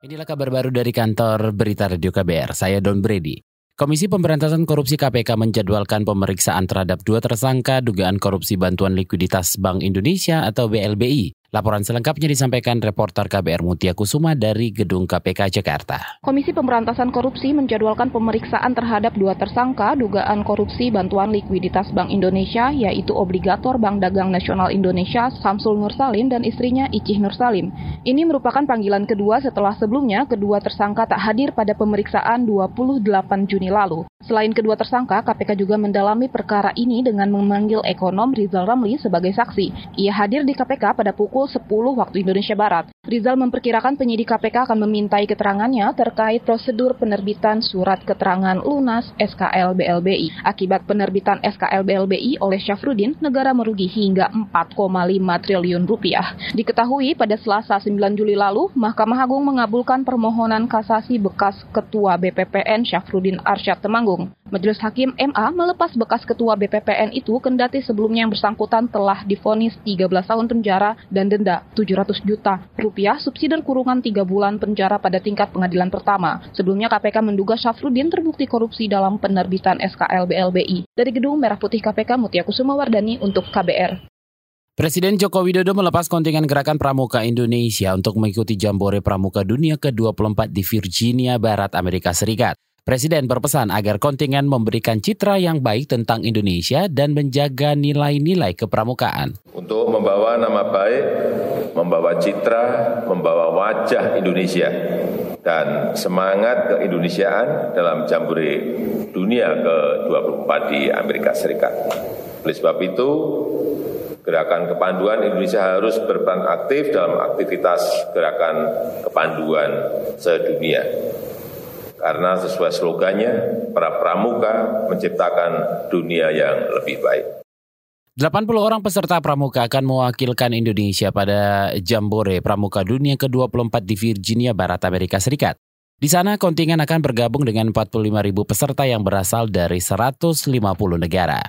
Inilah kabar baru dari kantor Berita Radio KBR. Saya Don Brady. Komisi Pemberantasan Korupsi KPK menjadwalkan pemeriksaan terhadap dua tersangka dugaan korupsi bantuan likuiditas Bank Indonesia atau BLBI. Laporan selengkapnya disampaikan reporter KBR Mutia Kusuma dari Gedung KPK Jakarta. Komisi Pemberantasan Korupsi menjadwalkan pemeriksaan terhadap dua tersangka dugaan korupsi bantuan likuiditas Bank Indonesia, yaitu obligator Bank Dagang Nasional Indonesia Samsul Nursalim dan istrinya Icih Nursalim. Ini merupakan panggilan kedua setelah sebelumnya kedua tersangka tak hadir pada pemeriksaan 28 Juni lalu. Selain kedua tersangka, KPK juga mendalami perkara ini dengan memanggil ekonom Rizal Ramli sebagai saksi. Ia hadir di KPK pada pukul 10 waktu Indonesia Barat. Rizal memperkirakan penyidik KPK akan memintai keterangannya terkait prosedur penerbitan surat keterangan lunas SKL BLBI. Akibat penerbitan SKL BLBI oleh Syafruddin, negara merugi hingga 4,5 triliun rupiah. Diketahui pada Selasa 9 Juli lalu, Mahkamah Agung mengabulkan permohonan kasasi bekas Ketua BPPN Syafruddin Arsyad Temanggung. Majelis Hakim MA melepas bekas Ketua BPPN itu kendati sebelumnya yang bersangkutan telah difonis 13 tahun penjara dan denda 700 juta rupiah subsidi kurungan 3 bulan penjara pada tingkat pengadilan pertama. Sebelumnya KPK menduga Syafruddin terbukti korupsi dalam penerbitan SKL BLBI. Dari Gedung Merah Putih KPK Mutia Kusuma Wardani untuk KBR. Presiden Joko Widodo melepas kontingen Gerakan Pramuka Indonesia untuk mengikuti Jambore Pramuka Dunia ke-24 di Virginia Barat, Amerika Serikat. Presiden berpesan agar kontingen memberikan citra yang baik tentang Indonesia dan menjaga nilai-nilai kepramukaan. Untuk membawa nama baik, membawa citra, membawa wajah Indonesia, dan semangat keindonesiaan dalam jambore dunia ke-24 di Amerika Serikat. Oleh sebab itu, Gerakan Kepanduan Indonesia harus berperan aktif dalam aktivitas gerakan kepanduan sedunia karena sesuai slogannya, para pramuka menciptakan dunia yang lebih baik. 80 orang peserta pramuka akan mewakilkan Indonesia pada Jambore Pramuka Dunia ke-24 di Virginia Barat, Amerika Serikat. Di sana kontingen akan bergabung dengan 45 ribu peserta yang berasal dari 150 negara.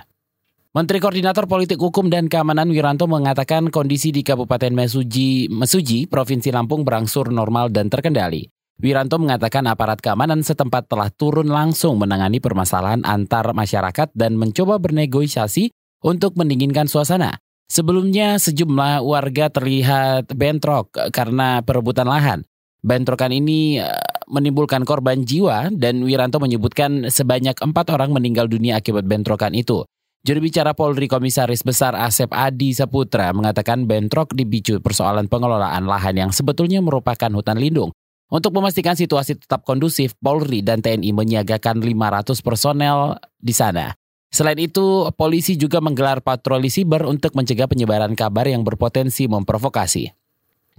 Menteri Koordinator Politik Hukum dan Keamanan Wiranto mengatakan kondisi di Kabupaten Mesuji, Mesuji, Provinsi Lampung berangsur normal dan terkendali. Wiranto mengatakan aparat keamanan setempat telah turun langsung menangani permasalahan antar masyarakat dan mencoba bernegosiasi untuk mendinginkan suasana. Sebelumnya sejumlah warga terlihat bentrok karena perebutan lahan. Bentrokan ini eh, menimbulkan korban jiwa dan Wiranto menyebutkan sebanyak empat orang meninggal dunia akibat bentrokan itu. Juru bicara Polri Komisaris Besar Asep Adi Saputra mengatakan bentrok dipicu persoalan pengelolaan lahan yang sebetulnya merupakan hutan lindung. Untuk memastikan situasi tetap kondusif, Polri dan TNI menyiagakan 500 personel di sana. Selain itu, polisi juga menggelar patroli siber untuk mencegah penyebaran kabar yang berpotensi memprovokasi.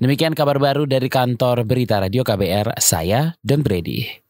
Demikian kabar baru dari kantor Berita Radio KBR, saya Don Brady.